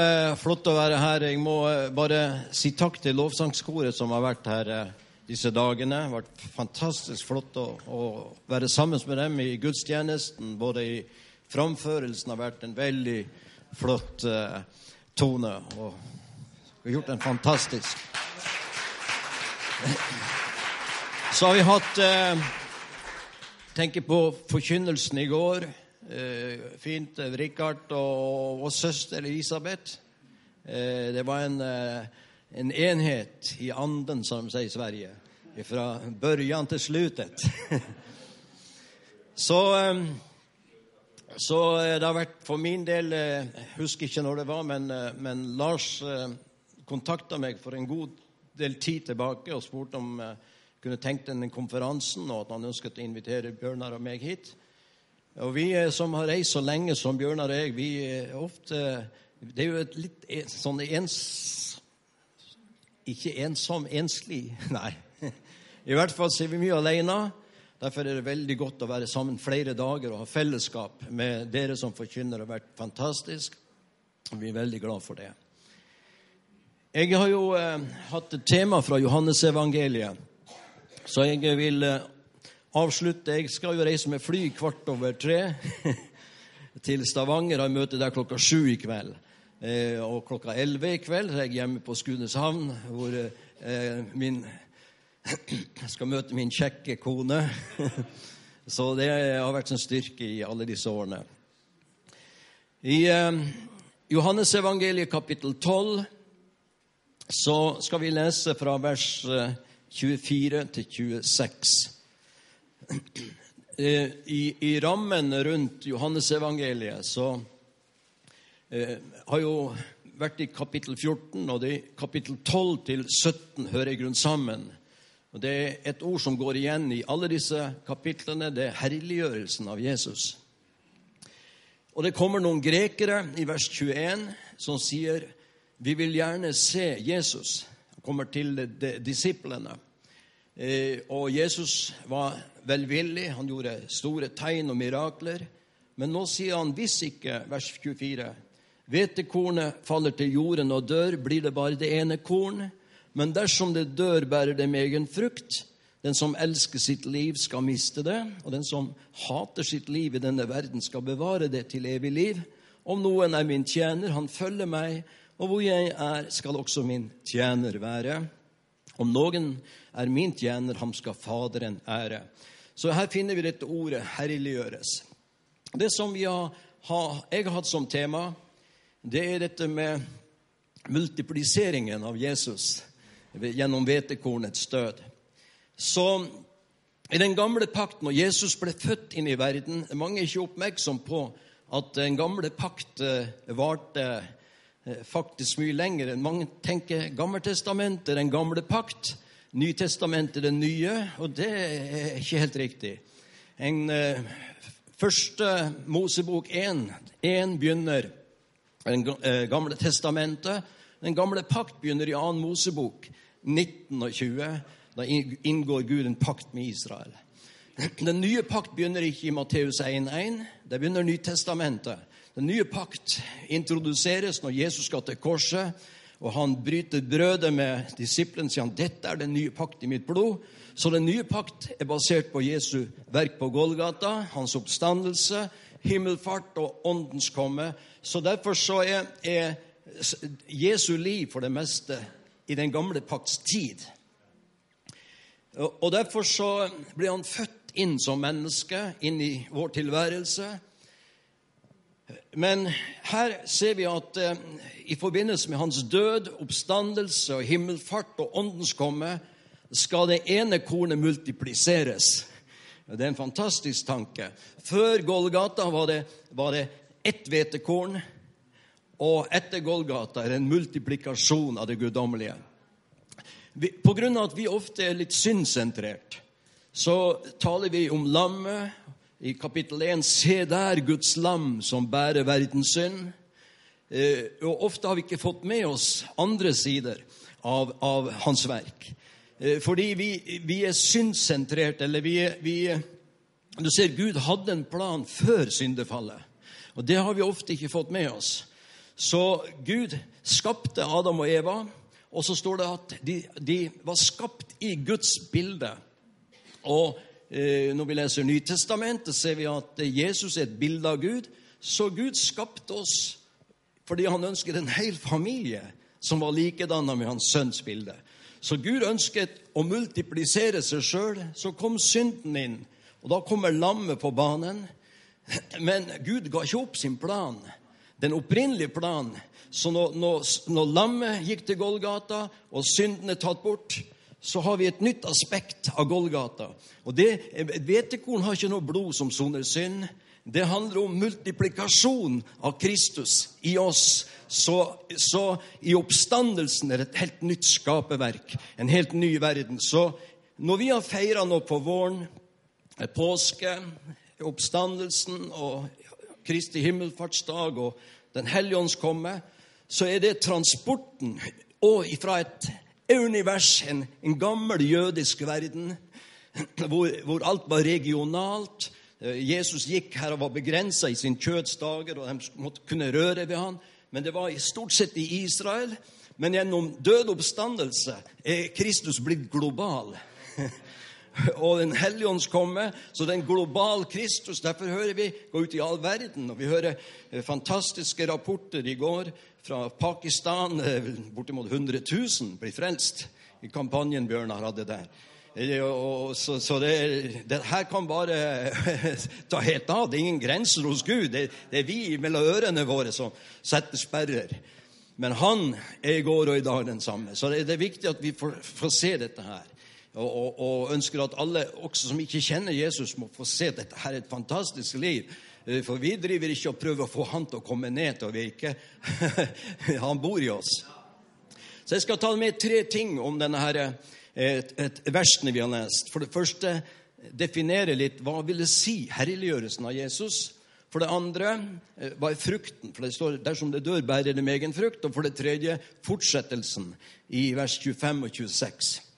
Eh, Flott å være her. Jeg må eh, bare si takk til lovsangskoret som har vært her eh, disse dagene. Det har vært fantastisk flott å, å være sammen med dem i gudstjenesten. Både i framførelsen har vært en veldig flott uh, tone. Og vi har gjort en fantastisk Så har vi hatt uh, Tenker på forkynnelsen i går. Eh, fint. Richard Rikard og vår søster Elisabeth. Eh, det var en, eh, en enhet i anden, som de sier i Sverige. Fra børjan til slutet. så eh, så eh, det har vært for min del eh, Jeg husker ikke når det var, men, eh, men Lars eh, kontakta meg for en god del tid tilbake og spurte om jeg kunne tenkt denne konferansen, og at han ønsket å invitere Bjørnar og meg hit. Og vi eh, som har reist så lenge som Bjørnar og jeg, vi er ofte Det er jo et litt sånn ens... Ikke ensom, enslig. Nei. I hvert fall er vi mye alene. Derfor er det veldig godt å være sammen flere dager og ha fellesskap med dere som forkynner. Det har vært fantastisk. Vi er veldig glad for det. Jeg har jo eh, hatt et tema fra Johannesevangeliet, så jeg vil eh, avslutte. Jeg skal jo reise med fly kvart over tre til Stavanger. Jeg møter der klokka sju i kveld. Eh, og klokka elleve i kveld er jeg hjemme på Skudeneshavn, hvor eh, min jeg skal møte min kjekke kone. Så det har vært en styrke i alle disse årene. I eh, Johannesevangeliet kapittel 12 så skal vi lese fra vers eh, 24 til 26. Eh, I, I rammen rundt Johannesevangeliet så eh, har jo vært i kapittel 14, og det kapittel 12 til 17 hører i grunn sammen. Og Det er et ord som går igjen i alle disse kapitlene. Det er herliggjørelsen av Jesus. Og det kommer noen grekere i vers 21 som sier vi vil gjerne se Jesus. Han kommer til disiplene. Eh, og Jesus var velvillig. Han gjorde store tegn og mirakler. Men nå sier han hvis ikke, vers 24 Hvetekornet faller til jorden og dør, blir det bare det ene korn. Men dersom det dør, bærer det med egen frukt. Den som elsker sitt liv, skal miste det, og den som hater sitt liv i denne verden, skal bevare det til evig liv. Om noen er min tjener, han følger meg, og hvor jeg er, skal også min tjener være. Om noen er min tjener, ham skal Faderen ære. Så her finner vi dette ordet 'herliggjøres'. Det som har, jeg har hatt som tema, det er dette med multipliseringen av Jesus gjennom hvetekornets død. Så i den gamle pakt, når Jesus ble født inn i verden, Mange er ikke oppmerksom på at den gamle pakt eh, varte faktisk mye lenger enn mange tenker. Gammeltestamentet den gamle pakt, Nytestamentet den nye, og det er ikke helt riktig. En eh, Første Mosebok 1, 1 begynner den eh, gamle testamentet. Den gamle pakt begynner i 2. Mosebok 19 og 20. Da inngår Gud en pakt med Israel. Den nye pakt begynner ikke i Matteus 1,1. Det begynner Nytestamentet. Den nye pakt introduseres når Jesus skal til korset, og han bryter brødet med disiplene sier han, dette er den nye pakt i mitt blod. Så den nye pakt er basert på Jesu verk på Golgata, hans oppstandelse, himmelfart og åndens komme. Så derfor så er, er Jesu liv for det meste i den gamle pakts tid. Og derfor så ble han født inn som menneske, inn i vår tilværelse. Men her ser vi at eh, i forbindelse med hans død, oppstandelse og himmelfart og åndens komme, skal det ene kornet multipliseres. Det er en fantastisk tanke. Før Golgata var det, var det ett hvetekorn, og etter Golgata er det en multiplikasjon av det guddommelige. Vi- På grunn av at vi ofte er litt syndsentrert, så taler vi om lammet. I kapittel 1 Se der Guds lam som bærer verdens synd. Eh, og ofte har vi ikke fått med oss andre sider av, av hans verk. Eh, fordi vi, vi er syndsentrert, eller vi, vi Du ser, Gud hadde en plan før syndefallet. Og det har vi ofte ikke fått med oss. Så Gud skapte Adam og Eva, og så står det at de, de var skapt i Guds bilde. Og når vi leser Nytestamentet, ser vi at Jesus er et bilde av Gud. Så Gud skapte oss fordi han ønsket en hel familie som var likedanna med hans sønns bilde. Så Gud ønsket å multiplisere seg sjøl. Så kom synden inn, og da kommer lammet på banen. Men Gud ga ikke opp sin plan, den opprinnelige planen. Så når, når, når lammet gikk til Golgata, og synden er tatt bort, så har vi et nytt aspekt av Golgata. Og det, hvetekorn har ikke noe blod som soner synd. Det handler om multiplikasjon av Kristus i oss. Så, så, i oppstandelsen er det et helt nytt skaperverk, en helt ny verden. Så når vi har feira nå på våren, påske, oppstandelsen og Kristi himmelfartsdag og Den hellige ånds komme, så er det transporten og fra et univers, en, en gammel jødisk verden, hvor, hvor alt var regionalt. Jesus gikk her og var begrensa i sin kjødsdager, og de måtte kunne røre ved han. Men det var stort sett i Israel. Men gjennom død oppstandelse er Kristus blitt global. Og Den hellige ånds komme. Så det er en global Kristus. Derfor hører vi gå ut i all verden. Og vi hører eh, fantastiske rapporter i går fra Pakistan. Eh, bortimot 100 000 blir frelst i kampanjen Bjørnar hadde der. Eh, så, så det, her kan bare ta helt av. Det er ingen grenser hos Gud. Det, er vi mellom ørene våre som setter sperrer. Men han er i går og i dag den samme. Så det, er viktig at vi får se dette her. Og, og, ønsker at alle også som ikke kjenner Jesus, må få se dette her er et fantastisk liv. Eh, for vi driver ikke og prøver å få han til å komme ned til å virke. han bor i oss. Så jeg skal ta med tre ting om denne her, et, et versene vi har lest. For det første definere litt hva vil det si, herliggjørelsen av Jesus. For det andre eh, hva er frukten? For det står dersom det dør, bærer det med egen frukt. Og for det tredje fortsettelsen i vers 25 og 26.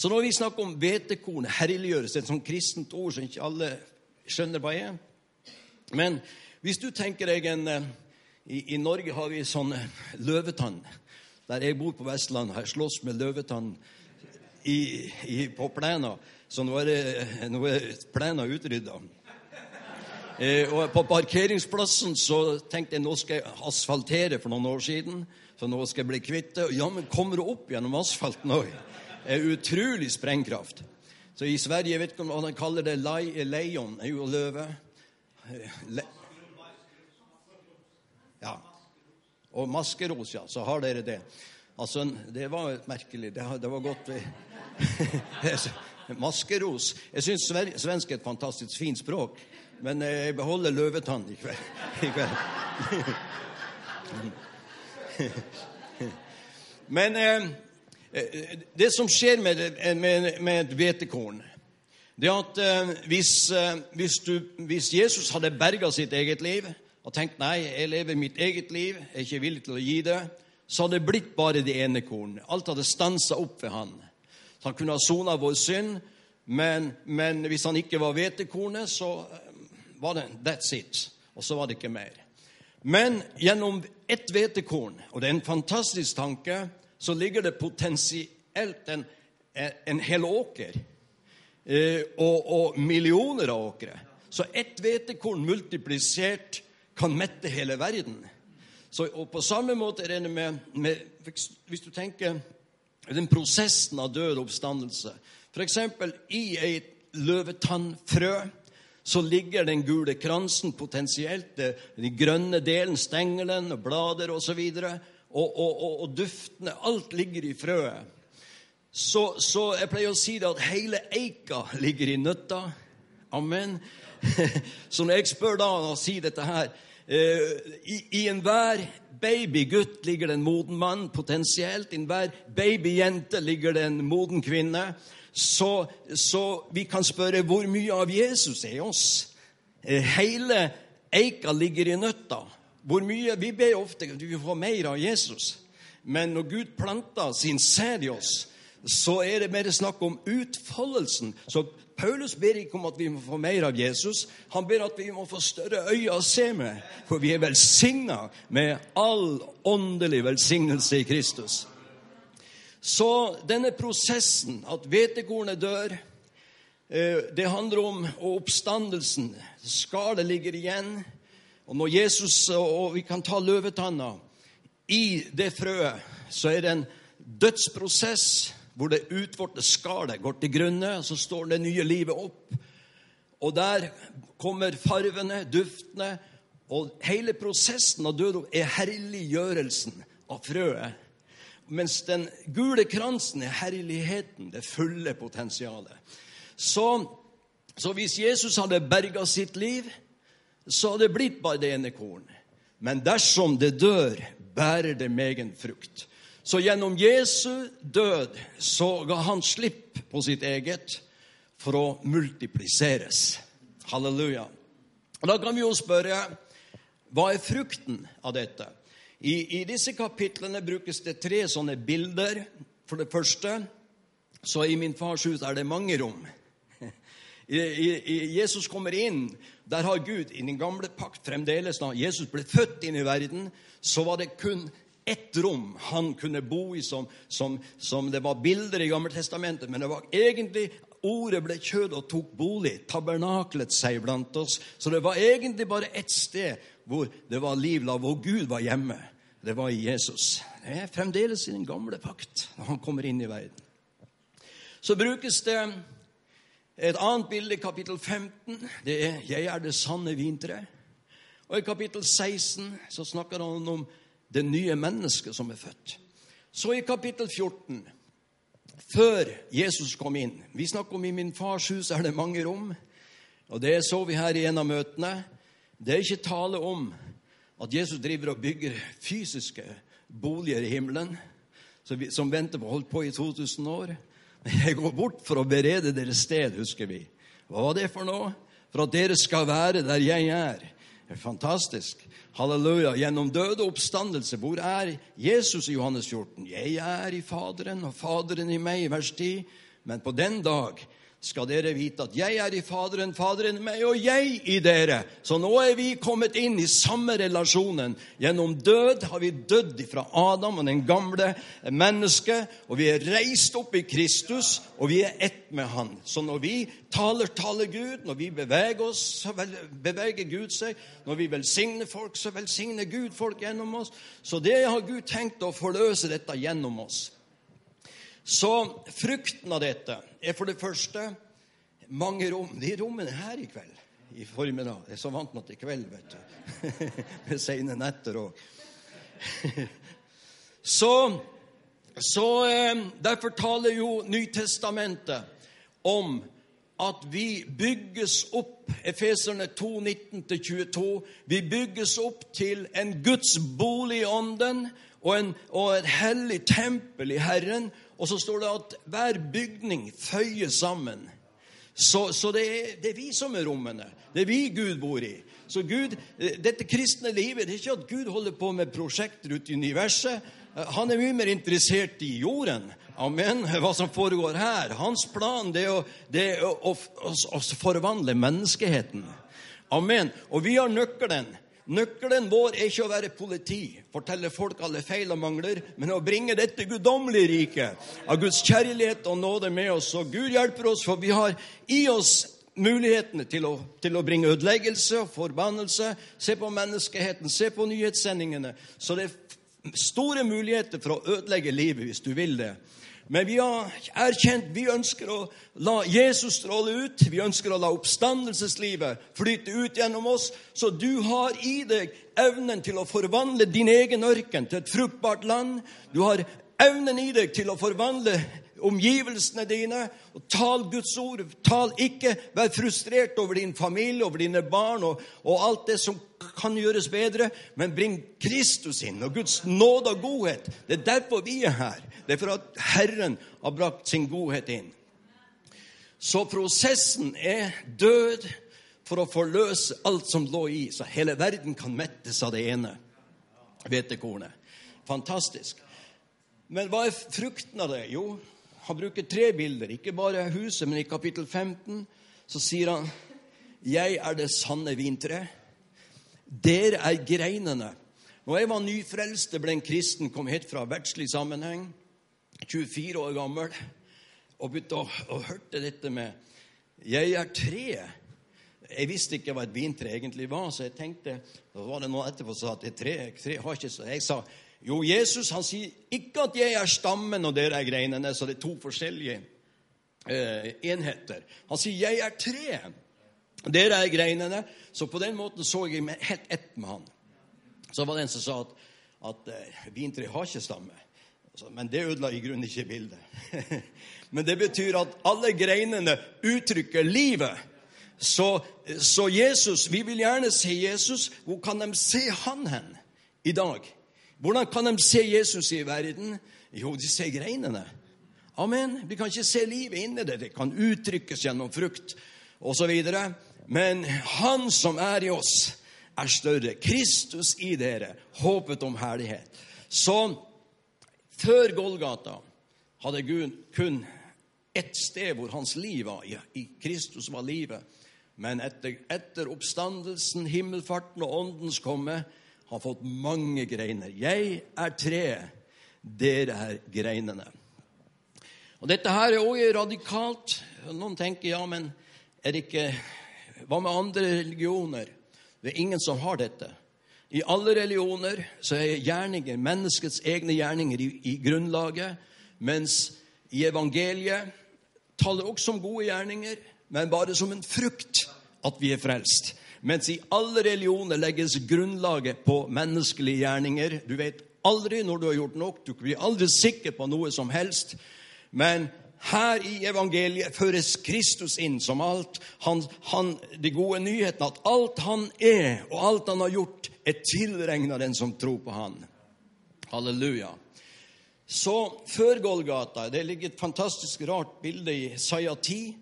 Så når vi snakker om hvetekorn, herliggjøres, et sånt kristent ord som ikke alle skjønner hva er Men hvis du tenker deg en eh, i, i, Norge har vi sånn løvetann. Der jeg bor på Vestlandet, har jeg slåss med løvetann i, i, på plena. Så nå er, det, nå er plena utrydda. Eh, og på parkeringsplassen så tenkte jeg nå skal jeg asfaltere for noen år siden. Så nå skal jeg bli kvitt det. Ja, men kommer det opp gjennom asfalten òg? Er utrolig sprengkraft. Så i Sverige jeg vet ikke om de kaller det leon, er jo løve. Le ja. Og maskeros, ja. Så har dere det. Altså, Det var merkelig. Det, det var godt Maskeros. Jeg syns svensk er et fantastisk fint språk, men jeg beholder løvetann i kveld. I kveld. men eh, Eh, det som skjer med, med, med et hvetekorn, det er at eh, hvis, eh, hvis, du, hvis, Jesus hadde berga sitt eget liv og tenkt nei, jeg lever mitt eget liv, jeg er ikke villig til å gi det, så hadde det blitt bare det ene kornet. Alt hadde stansa opp ved han. Så han kunne ha sona vår synd, men, men, hvis han ikke var hvetekornet, så var det that's it. Og så var det ikke mer. Men gjennom ett hvetekorn, og det er en fantastisk tanke så ligger det potensielt en, en hel åker. Eh, og, og, millioner av åkre. Så ett hvetekorn multiplisert kan mette hele verden. Så, og På samme måte er det med, med Hvis du tenker den prosessen av død og oppstandelse F.eks. i et løvetannfrø så ligger den gule kransen, potensielt den grønne delen, stengelen blader osv. Og, så og, og, og, duftene Alt ligger i frøet. Så, så, jeg pleier å si det at hele eika ligger i nøtta. Amen. Så når jeg spør da og sier dette her eh, I, i enhver babygutt ligger det en moden mann, potensielt. I enhver babyjente ligger det en moden kvinne. Så, så vi kan spørre hvor mye av Jesus er i oss. Eh, hele eika ligger i nøtta. Hvor mye, Vi ber ofte at vi får mer av Jesus. Men når Gud planter sin sæd i oss, så er det mer snakk om utfoldelsen. Så Paulus ber ikke om at vi må få mer av Jesus. Han ber at vi må få større øyne å se med, for vi er velsigna med all åndelig velsignelse i Kristus. Så denne prosessen, at hvetekornet dør, eh, det handler om oppstandelsen. Skallet ligger igjen. Og når Jesus, og vi kan ta løvetanna I det frøet så er det en dødsprosess hvor det utvorte skallet går til grunne, og så står det nye livet opp. Og der kommer farvene, duftene, og hele prosessen av død er herliggjørelsen av frøet. Mens den gule kransen er herligheten, det fulle potensialet. Så, så hvis Jesus hadde berga sitt liv, så har det blitt bare det ene kornet. Men dersom det dør, bærer det megen frukt. Så gjennom Jesu død så ga han slipp på sitt eget for å multipliseres. Halleluja. Og Da kan vi jo spørre hva er frukten av dette? I, I, disse kapitlene brukes det tre sånne bilder. For det første så i min fars hus er det mange rom. I, i, Jesus kommer inn. Der har Gud i den gamle pakt fremdeles Da Jesus ble født inn i verden, så var det kun ett rom han kunne bo i, som, som, som det var bilder i Gammeltestamentet. Men det var egentlig Ordet ble kjød og tok bolig, tabernaklet seg blant oss. Så det var egentlig bare ett sted hvor det var liv, hvor Gud var hjemme. Det var i Jesus. Det er fremdeles i den gamle pakt når han kommer inn i verden. Så brukes det et annet bilde kapittel 15. Det er 'Jeg er det sanne vintre'. Og i kapittel 16 så snakker han om det nye mennesket som er født. Så i kapittel 14, før Jesus kom inn Vi snakker om i min fars hus er det mange rom. Og det så vi her i en av møtene. Det er ikke tale om at Jesus driver og bygger fysiske boliger i himmelen som venter på holdt på i 2000 år. Jeg går bort for å berede deres sted, husker vi. Hva var det for noe? For at dere skal være der jeg er. Fantastisk. Halleluja. Gjennom døde oppstandelse. Hvor er Jesus i Johannes 14? Jeg er i Faderen, og Faderen i meg, vers 10. Men på den dag skal dere vite at jeg er i Faderen, Faderen meg, og jeg i dere. Så nå er vi kommet inn i samme relasjonen. Gjennom død har vi dødd fra Adam og den gamle mennesket, og vi er reist opp i Kristus, og vi er ett med Han. Så når vi taler, taler Gud. Når vi beveger oss, så beveger Gud seg. Når vi velsigner folk, så velsigner Gud folk gjennom oss. Så det har Gud tenkt å forløse dette gjennom oss. Så frukten av dette er for det første mange rom. De rommene her i kveld i formiddag. Jeg er så vant med at det er kveld, vet du. Med seine netter òg. Så, så eh, Derfor taler jo Nytestamentet om at vi bygges opp, Efeserne 2, 19-22, vi bygges opp til en Guds bolig i ånden og, en, og et hellig tempel i Herren, og så står det at hver bygning føyer sammen. Så, så det, er, det, er, vi som er rommene. Det er vi Gud bor i. Så Gud, Dette kristne livet det er ikke at Gud holder på med prosjekter ute i universet. Han er mye mer interessert i jorden. Amen. Hva som foregår her. Hans plan det er å, det er å, å, å forvandle menneskeheten. Amen. Og vi har nøkkelen. Nøkkelen vår er ikke å være politi, fortelle folk alle feil og mangler, men å bringe dette guddommelige riket av Guds kjærlighet og nåde med oss. Og Gud hjelper oss, for vi har i oss mulighetene til å, til å bringe ødeleggelse og forbannelse. Se på menneskeheten, se på nyhetssendingene. Så det er store muligheter for å ødelegge livet hvis du vil det. Men vi har erkjent vi ønsker å la Jesus stråle ut. Vi ønsker å la oppstandelseslivet flyte ut gjennom oss. Så du har i deg evnen til å forvandle din egen ørken til et fruktbart land. Du har evnen i deg til å forvandle omgivelsene dine. og Tal Guds ord. Tal ikke, Vær frustrert over din familie, over dine barn og, og alt det som kan gjøres bedre, men bring Kristus inn og Guds nåde og godhet. Det er derfor vi er her. Det er for at Herren har brakt sin godhet inn. Så prosessen er død for å forløse alt som lå i, så hele verden kan mettes av det ene hvetekornet. Fantastisk. Men hva er frukten av det? Jo, Han bruker tre bilder, ikke bare huset, men i kapittel 15 så sier han Jeg er det sanne vintre. Dere er greinene. Når jeg var nyfrelst, ble en kristen, kom hit fra verdslig sammenheng, 24 år gammel, og begynte å, å hørte dette med 'Jeg er treet'. Jeg visste ikke hva et vintre egentlig var, så jeg tenkte Da var det noen etterpå som sa at et tre, tre har ikke så Jeg sa jo, Jesus han sier ikke at jeg er stammen og dere er greinene, så det er to forskjellige eh, enheter. Han sier 'jeg er treet'. Dere er greinene. Så på den måten så jeg helt ett med han. Så var det en som sa at, at eh, vintre har ikke stamme. Men det ødela i grunnen ikke bildet. Men det betyr at alle greinene uttrykker livet. Så, så, Jesus, vi vil gjerne se Jesus. Hvor kan de se han hen i dag? Hvordan kan de se Jesus i verden? Jo, de ser greinene. Amen. Vi kan ikke se livet inni det. Det kan uttrykkes gjennom frukt osv. Men Han som er i oss, er større. Kristus i dere, håpet om herlighet. Så før Golgata hadde Gud kun ett sted hvor hans liv var. I Kristus var livet. Men etter, etter oppstandelsen, himmelfarten og åndens komme har fått mange greiner. Jeg er treet, dere er greinene. Og Dette her er også radikalt. Noen tenker ja, men er det ikke Hva med andre religioner? Det er ingen som har dette. I alle religioner så er gjerninger, menneskets egne gjerninger, i, i grunnlaget, mens i evangeliet taler også om gode gjerninger, men bare som en frukt at vi er frelst. Mens i alle religioner legges grunnlaget på menneskelige gjerninger. Du vet aldri når du har gjort nok, du blir aldri sikker på noe som helst. Men her i evangeliet føres Kristus inn som alt. Han, han, de gode nyhetene at alt han er, og alt han har gjort, er tilregna den som tror på han. Halleluja. Så før Golgata Det ligger et fantastisk rart bilde i Saia 10.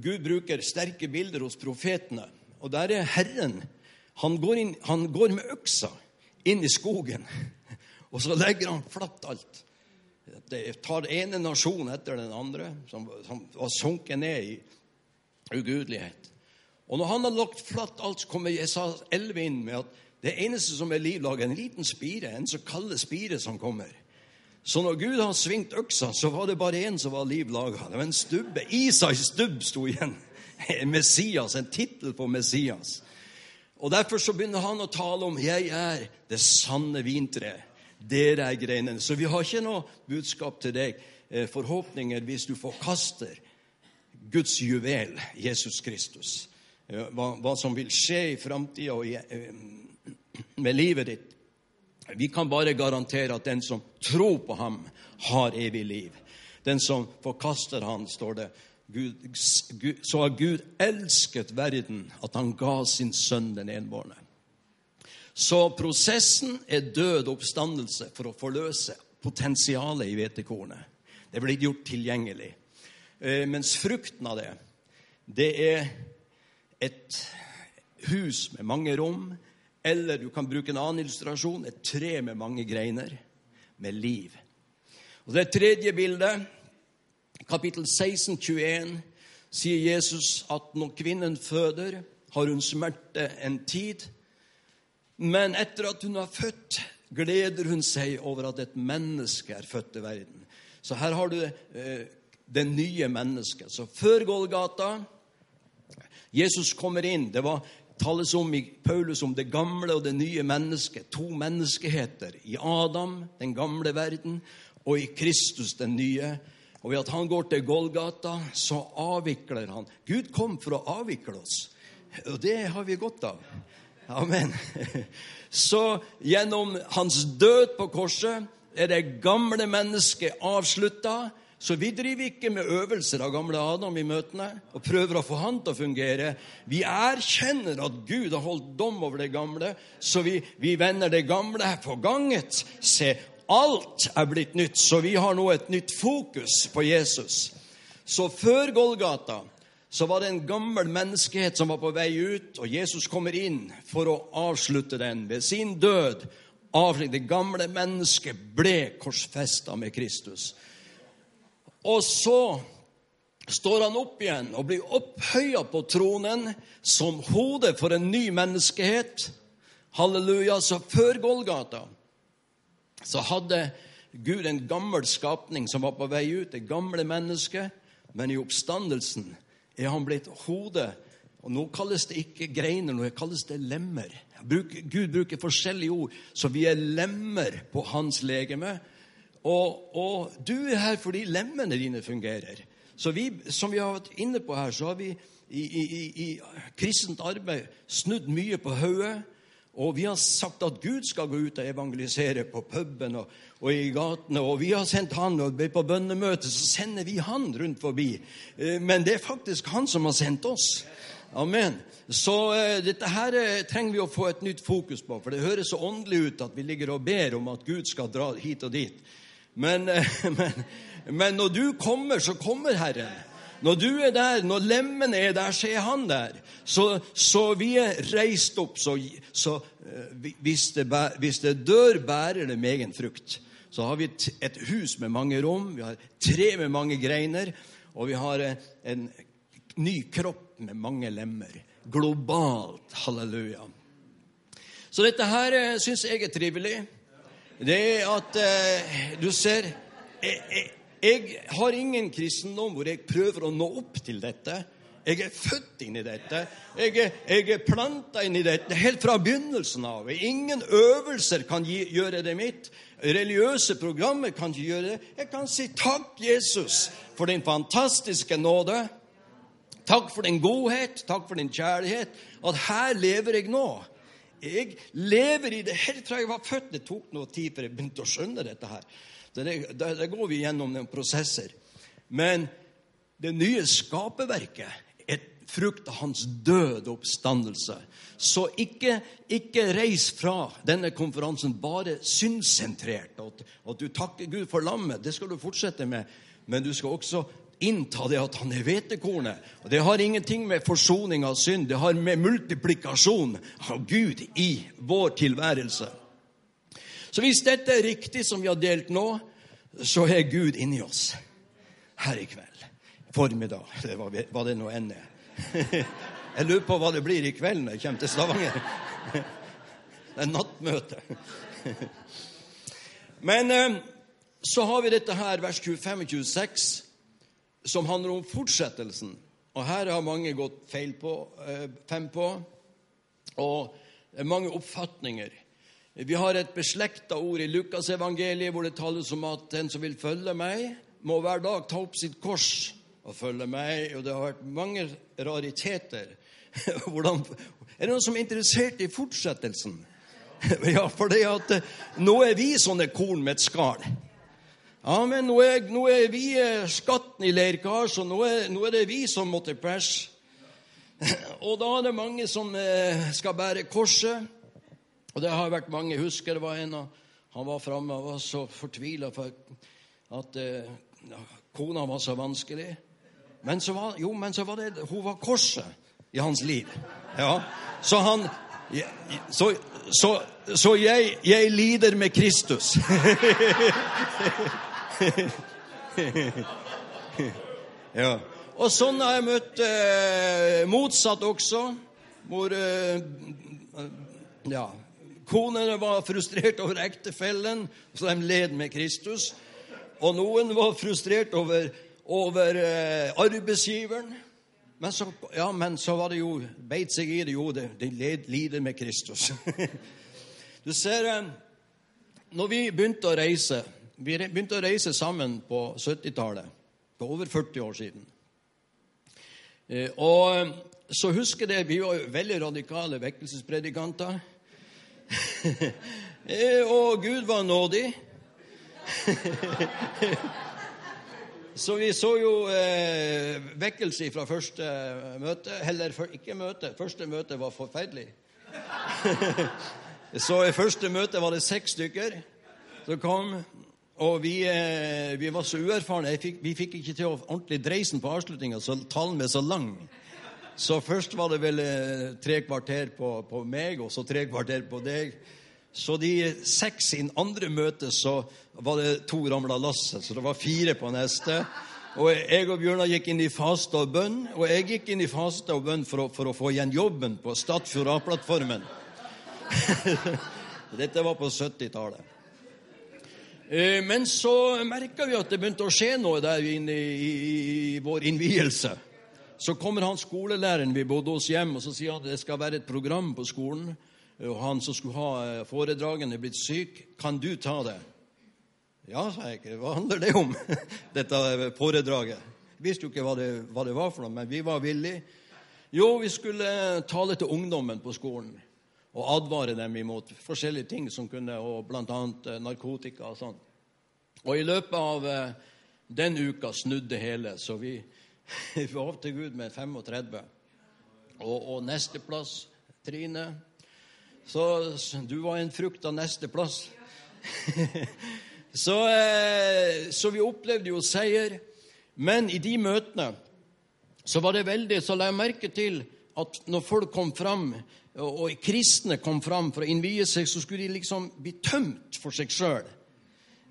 Gud bruker sterke bilder hos profetene. Og der er Herren. Han går, inn, han går med øksa inn i skogen, og så legger han flatt alt. Det tar ene nasjon etter den andre, som, som var sunket ned i ugudelighet. Og når han har lagt flatt alt, så kommer Jesajas 11 inn med at det eneste som er liv, lager en liten spire, en så kalde spire som kommer. Så når Gud har svingt øksa, så var det bare én som var liv laga. Det var en stubbe. Isaks stubb sto igjen. Messias, en tittel på Messias. Og Derfor så begynner han å tale om 'Jeg er det sanne vintreet'. Dere er greinene. Så vi har ikke noe budskap til deg, eh, forhåpninger, hvis du forkaster Guds juvel, Jesus Kristus. Hva, hva som vil skje i framtida eh, med livet ditt. Vi kan bare garantere at den som tror på ham, har evig liv. Den som forkaster ham, står det, Gud, så har Gud elsket verden at han ga sin sønn den enbårne. Så prosessen er død oppstandelse for å forløse potensialet i hvetekornet. Det blir gjort tilgjengelig. Eh, mens frukten av det, det er et hus med mange rom, eller du kan bruke en annen illustrasjon, et tre med mange greiner, med liv. Og Det tredje bildet kapittel 16, 21, sier Jesus at når kvinnen føder, har hun smerte en tid. Men etter at hun har født, gleder hun seg over at et menneske er født til verden. Så her har du eh, det nye mennesket. Så før Golgata Jesus kommer inn. Det var tales om i Paulus om det gamle og det nye mennesket. To menneskeheter. I Adam, den gamle verden, og i Kristus, den nye. Og ved at han går til Golgata, så avvikler han. Gud kom for å avvikle oss, og det har vi godt av. Amen. Så gjennom hans død på korset er det gamle mennesket avslutta. Så vi driver ikke med øvelser av gamle Adam i møtene og prøver å få han til å fungere. Vi erkjenner at Gud har holdt dom over det gamle, så vi, vi vender det gamle her forganget. Se, Alt er blitt nytt, så vi har nå et nytt fokus på Jesus. Så før Golgata så var det en gammel menneskehet som var på vei ut, og Jesus kommer inn for å avslutte den. Ved sin død Det gamle mennesket ble korsfesta med Kristus. Og så står han opp igjen og blir opphøya på tronen som hode for en ny menneskehet. Halleluja. Så før Golgata så hadde Gud en gammel skapning som var på vei ut, det gamle mennesket. Men i oppstandelsen er han blitt hodet. Og Nå kalles det ikke greiner, nå kalles det lemmer. Gud bruker forskjellige ord, så vi er lemmer på hans legeme. Og, og du er her fordi lemmene dine fungerer. Så vi, som vi har vært inne på her, så har vi i, i, i, i kristent arbeid snudd mye på hodet. Og vi har sagt at Gud skal gå ut og evangelisere på puben og, og i gatene. Og vi har sendt han, og på bønnemøte så sender vi han rundt forbi. Eh, men det er faktisk han som har sendt oss. Amen. Så uh, dette her uh, trenger vi å få et nytt fokus på, for det høres så åndelig ut at vi ligger og ber om at Gud skal dra hit og dit. Men, uh, men, men når du kommer, så kommer Herren. Når du er der, når lemmene er der, så er han der. Så, så vi er reist opp. Så, så hvis, det, hvis, det, dør, bærer det med egen frukt. Så har vi et, hus med mange rom, vi har tre med mange greiner, og vi har en ny kropp med mange lemmer. Globalt. Halleluja. Så dette her eh, syns jeg er trivelig. Det at eh, Du ser jeg, jeg, jeg, har ingen kristendom hvor jeg prøver å nå opp til dette. Jeg er født inn i dette. Jeg er, jeg er planta inn i dette helt fra begynnelsen av. Ingen øvelser kan gi, gjøre det mitt. Religiøse programmer kan ikke gjøre det. Jeg kan si takk, Jesus, for din fantastiske nåde. Takk for din godhet, takk for din kjærlighet. At her lever jeg nå. Jeg lever i det helt fra jeg var født. Det tok noe tid før jeg begynte å skjønne dette her. Der går vi gjennom noen prosesser. Men det nye skaperverket er frukt av hans døde oppstandelse. Så ikke, ikke, reis fra denne konferansen bare synssentrert. At, at du takker Gud for lammet, det skal du fortsette med. Men du skal også innta det at han er hvetekornet. Og Det har ingenting med forsoning av synd det har med multiplikasjon av Gud i vår tilværelse. Så hvis dette er riktig, som vi har delt nå, så er Gud inni oss her i kveld. Formiddag, eller hva det nå enn er. Jeg lurer på hva det blir i kveld når jeg kommer til Stavanger. Det er nattmøte. Men eh, så har vi dette her, vers 25 og 26 som handler om fortsettelsen. Og her har mange gått feil på, eh, fem på, og det er mange oppfatninger. Vi har et beslekta ord i Lukasevangeliet hvor det tales om at den som vil følge meg, må hver dag ta opp sitt kors og følge meg. Og det har vært mange rariteter. Hvordan, er det noen som er interessert i fortsettelsen? Ja, for det at eh, nå er vi sånne korn med et skall. Ja, men nå er, nå er vi eh, skatten i leirkar, så nå er, nå er, det vi som må til. Og da er det mange som eh, skal bære korset. Og det har vært mange. Jeg husker det var en av han var framme og var så fortvila for at eh, kona var så vanskelig. Men så var, jo, men så var det hun var korset i hans liv. Ja, Så han Så, så, så jeg, jeg lider med Kristus. ja. Og sånn har jeg møtt eh, motsatt også, hvor eh, ja, konene var frustrert over ektefellen, så de led med Kristus. Og noen var frustrert over, over eh, arbeidsgiveren. Men så, ja, men så var det jo, beit seg i det jo, de, led, lider med Kristus. du ser, eh, når vi begynte å reise vi begynte å reise sammen på 70-tallet. For over 40 år siden. Eh, og eh, så husker jeg Vi var veldig radikale vekkelsespredikanter. Eh, og Gud var nådig. Så vi så jo eh, vekkelse fra første møte. Heller ikke møte. Første møte var forferdelig. så i første møte var det seks stykker som kom. Og vi, eh, vi, var så uerfarne. Fikk, vi fikk ikke til å ordentlig dreisen på avslutninga, så talen ble så lang. Så først var det vel eh, tre kvarter på, på, meg, og så tre kvarter på deg. Så de seks i andre møte så var det to ramla lasset, så det var fire på neste. Og jeg og Bjørnar gikk inn i faste og bønn, og jeg gikk inn i faste og bønn for å, for å få igjen jobben på Stadfjord A-plattformen. Dette var på 70-tallet. Eh, men så merka vi at det begynte å skje noe der inne i, i, i vår innvielse. Så kommer han skolelæreren vi bodde hos hjem, og så sier han at det skal være et program på skolen. Og han som skulle ha eh, foredragene, er blitt syk. Kan du ta det? Ja, sa jeg. Hva handler det om, dette foredraget? Jeg visste jo ikke hva det, hva det, var for noe, men vi var villige. Jo, vi skulle tale til ungdommen på skolen og advare dem imot forskjellige ting som kunne, og bl.a. Eh, narkotika og sånn. Og i løpet av eh, den uka snudde hele, så vi, vi var til Gud med 35. Og, og nesteplass, Trine Så du var en frukt av nesteplass. Så, eh, så, vi opplevde jo seier. Men i de møtene så var det veldig Så la jeg merke til at når folk kom fram, og, og kristne kom fram for å innvie seg, så skulle de liksom bli tømt for seg sjøl.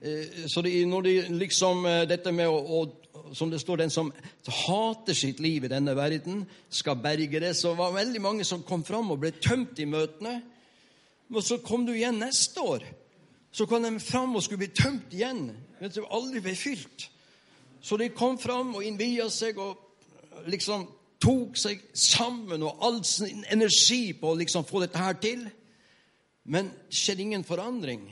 Eh, så de, når de liksom eh, Dette med å, å som det står, den som hater sitt liv i denne verden, skal berge det. Så det var veldig mange som kom fram og ble tømt i møtene. Men så kom du igjen neste år så kom de fram og skulle bli tømt igjen. Men de aldri ble fylt. Så de kom fram og innvia seg og liksom tok seg sammen og all sin energi på å liksom få dette her til. Men det skjedde ingen forandring.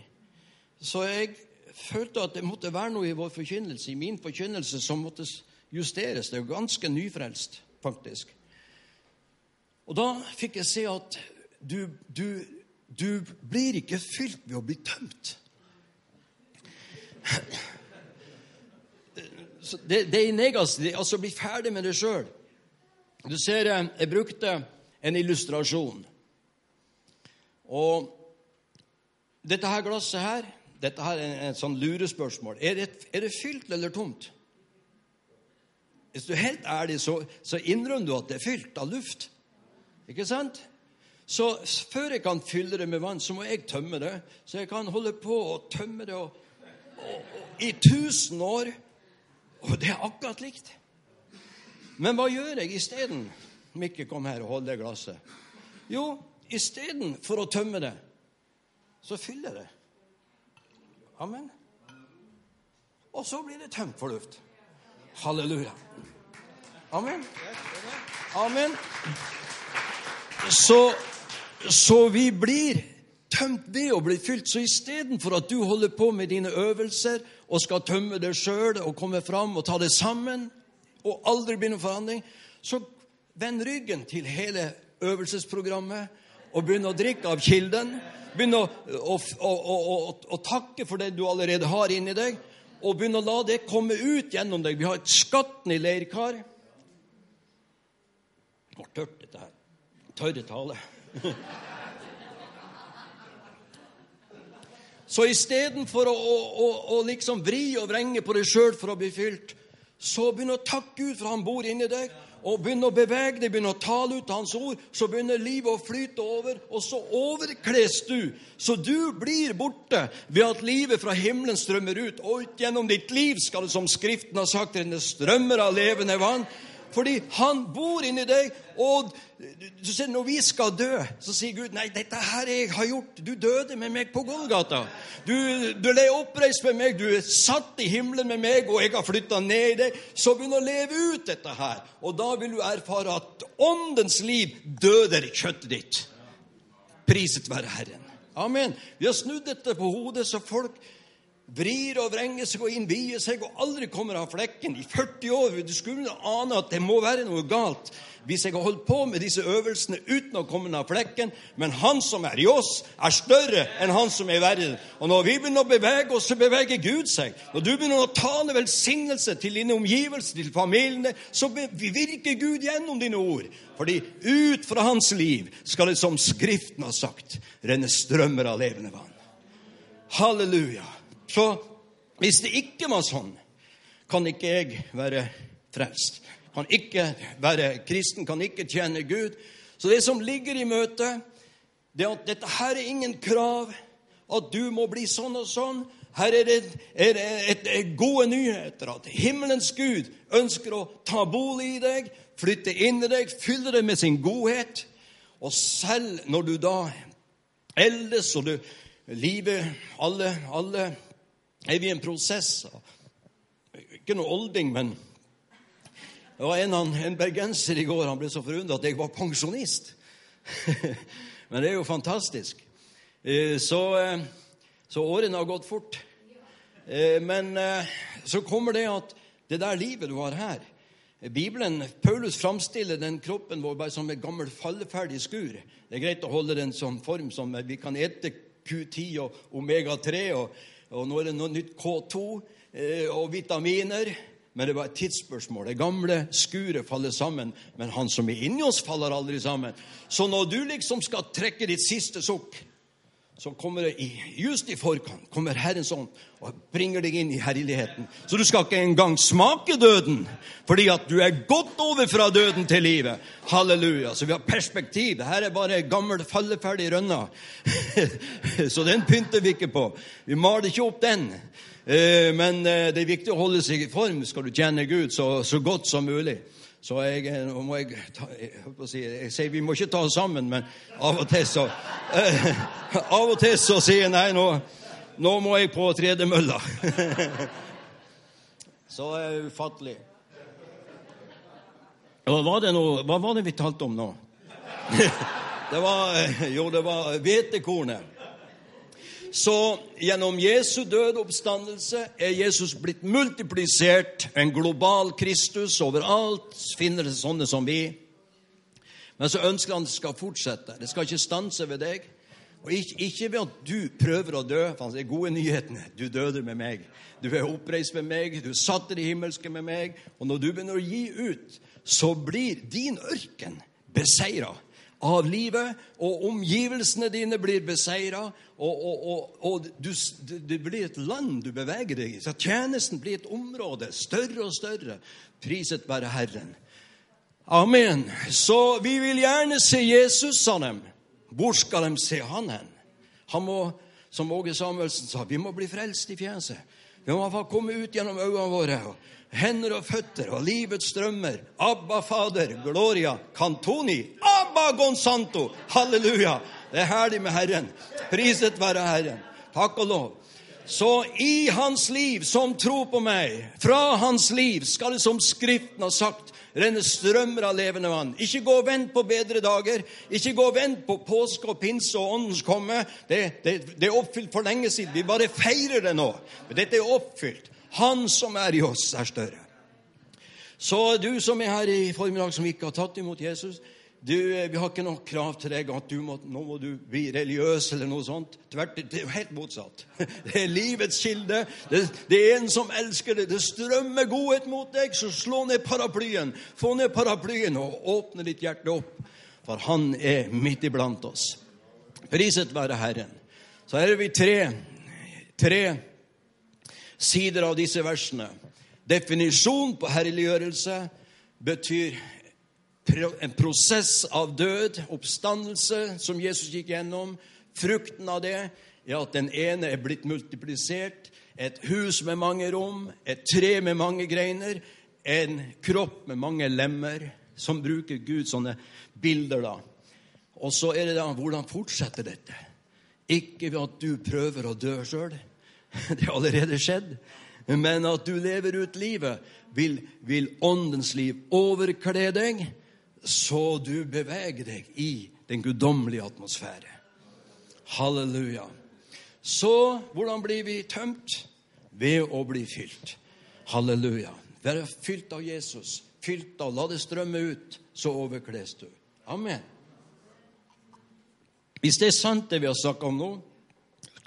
Så jeg følte at det måtte være noe i vår forkynnelse, i min forkynnelse, som måtte justeres. Det er jo ganske nyfrelst, faktisk. Og da fikk jeg se at du, du du blir ikke fylt ved å bli tømt. Det, det er negativt, altså bli ferdig med det sjøl. Du ser, eh, jeg brukte en illustrasjon. Og dette her glasset her, dette her er et sånn lurespørsmål. Er det, er det fylt eller tomt? Hvis du er helt ærlig, så, så innrømmer du at det er fylt av luft. Ikke sant? Så før jeg kan fylle det med vann, så må jeg tømme det. Så jeg kan holde på å tømme det og, og, og, i tusen år. Og det er akkurat likt. Men hva gjør jeg isteden? Mikke, kom her og hold det glasset. Jo, istedenfor å tømme det, så fyller jeg det. Amen. Og så blir det tømt for luft. Halleluja. Amen. Amen. Så så vi blir tømt ved å bli fylt. Så istedenfor at du holder på med dine øvelser og skal tømme deg sjøl og komme fram og ta det sammen, og aldri bli noen forandring, så vend ryggen til hele øvelsesprogrammet og begynne å drikke av kilden. Begynne å, å, å, å, takke for det du allerede har inni deg, og begynne å la det komme ut gjennom deg. Vi har et skatten i leirkar. Det var tørt, dette her. Tørre tale. Så istedenfor å, å, å, liksom vri og vrenge på deg sjøl for å bli fylt, så begynn å takke Gud for han bor inni deg, og begynner å bevege deg, begynner å tale ut Hans ord. Så begynner livet å flyte over, og så overkles du. Så du blir borte ved at livet fra himmelen strømmer ut. Og ut gjennom ditt liv skal det, som Skriften har sagt, renne strømmer av levende vann. Fordi han bor inni deg. Og du ser, når vi skal dø, så sier Gud nei, dette her jeg har gjort. Du døde med meg på Golgata. Du, du ble oppreist med meg, du er satt i himmelen med meg, og jeg har flytta ned i deg. Så begynn å leve ut dette her. Og da vil du erfare at åndens liv døder i kjøttet ditt. Priset være Herren. Amen. Vi har snudd dette på hodet, så folk vrir og vrenger seg og innvier seg og aldri kommer av flekken i 40 år. Du skulle ane at det må være noe galt hvis jeg har holdt på med disse øvelsene uten å komme av flekken. Men han som er i oss, er større enn han som er i verden. Og når vi begynner å bevege oss, så beveger Gud seg. Når du begynner å tale velsignelse til dine omgivelser, til familiene, så virker Gud gjennom dine ord. Fordi ut fra hans liv skal det, som Skriften har sagt, renne strømmer av levende vann. Halleluja. Så hvis det ikke var sånn, kan ikke jeg være frelst. Kan ikke være kristen, kan ikke tjene Gud. Så det som ligger i møtet, det er at dette her er ingen krav. At du må bli sånn og sånn. her er det, er det et, et gode nyheter. At himmelens Gud ønsker å ta bolig i deg, flytte inn i deg, fylle deg med sin godhet. Og selv når du da eldes og du Livet Alle, alle er vi i en prosess. Ikke noe olding, men det var en, en bergenser i går han ble så forundret at jeg var pensjonist. men det er jo fantastisk. Eh, så, eh, så årene har gått fort. Eh, men så kommer det at det der livet du har her Bibelen, Paulus framstiller den kroppen vår bare som et gammelt falleferdig skur. Det er greit å holde den som form som vi kan ete Q10 og omega-3, og, og, nå er det noe nytt K2 eh, og vitaminer. Men det var et tidsspørsmål. Det gamle skuret faller sammen, men han som er inni oss, faller aldri sammen. Så når du liksom skal trekke ditt siste sukk, så kommer det i, just i forkant kommer Herrens ånd og bringer deg inn i herligheten. Så du skal ikke engang smake døden, fordi at du er gått over fra døden til livet. Halleluja. Så vi har perspektiv. Her er bare gammel, falleferdig rønna. så den pynter vi ikke på. Vi maler ikke opp den. Eh, men eh, det er viktig å holde seg i form skal du tjene Gud så, så godt som mulig. Så jeg, eh, nå må jeg, ta, jeg, si, jeg sier vi må ikke ta oss sammen, men av og til så eh, Av og til så sier jeg nei, nå, nå må jeg på tredemølla. så det ufattelig. Hva var, det noe, hva var det vi talte om nå? det var, jo, det var hvetekornet. Så gjennom Jesu døde oppstandelse er Jesus blitt multiplisert, en global Kristus. Overalt finner det sånne som vi. Men så ønsker han at det skal fortsette. Det skal ikke stanse ved deg. Og ikke, ikke ved at du prøver å dø. for Det er gode nyhetene. Du døde med meg. Du er oppreist med meg. Du satte det himmelske med meg. Og når du begynner å gi ut, så blir din ørken beseira av livet, og omgivelsene dine blir beseira, og, og, og, og du, det blir et land du beveger deg i. Så tjenesten blir et område større og større. Priset være Herren. Amen. Så vi vil gjerne se Jesus, sa dem. Hvor skal de se han hen? Han må, som Åge Samuelsen sa, vi må bli frelst i fjeset. Vi må få komme ut gjennom øynene våre. Hender og føtter og livets strømmer. Abba, Fader, Gloria, Cantoni. Abba Gonsanto! Halleluja! Det er herlig med Herren. Priset være Herren. Takk og lov. Så i hans liv, som tror på meg, fra hans liv skal det, som Skriften har sagt, renne strømmer av levende vann. Ikke gå og vent på bedre dager. Ikke gå og vent på påske og pinse og Åndens komme. Det, det, det, er oppfylt for lenge siden. Vi bare feirer det nå. Men dette er oppfylt. Han som er i oss, er større. Så du som er her i formiddag, som ikke har tatt imot Jesus, du, eh, vi har ikke noe krav til deg at må, nå må du bli religiøs eller noe sånt. Tvert, det er jo helt motsatt. Det er livets kilde. Det, det, er en som elsker det. Det strømmer godhet mot deg, så slå ned paraplyen. Få ned paraplyen og åpne ditt hjerte opp, for han er midt iblant oss. Priset være Herren. Så her er vi tre, tre sider av disse versene. Definisjon på herliggjørelse betyr en prosess av død, oppstandelse, som Jesus gikk gjennom. Frukten av det er at den ene er blitt multiplisert. Et hus med mange rom, et tre med mange greiner, en kropp med mange lemmer, som bruker Gud sånne bilder. da. Og så er det da hvordan fortsetter dette? Ikke ved at du prøver å dø sjøl. Det har allerede skjedd. Men at du lever ut livet, vil, vil åndens liv overkle deg så du beveger deg i den guddommelige atmosfære. Halleluja. Så hvordan blir vi tømt? Ved å bli fylt. Halleluja. Være fylt av Jesus, fylt av La det strømme ut, så overkles du. Amen. Hvis det er sant, det vi har snakka om nå,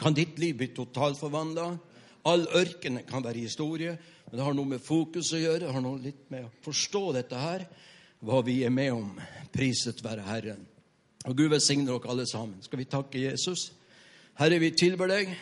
kan ditt liv bli totalt forvandla. All ørkenen kan være historie, men det har noe med fokus å gjøre. Det har noe litt med å forstå dette her hva vi er med om. Priset være Herren. Og Gud velsigne dere alle sammen. Skal vi takke Jesus? Herre, vi tilber deg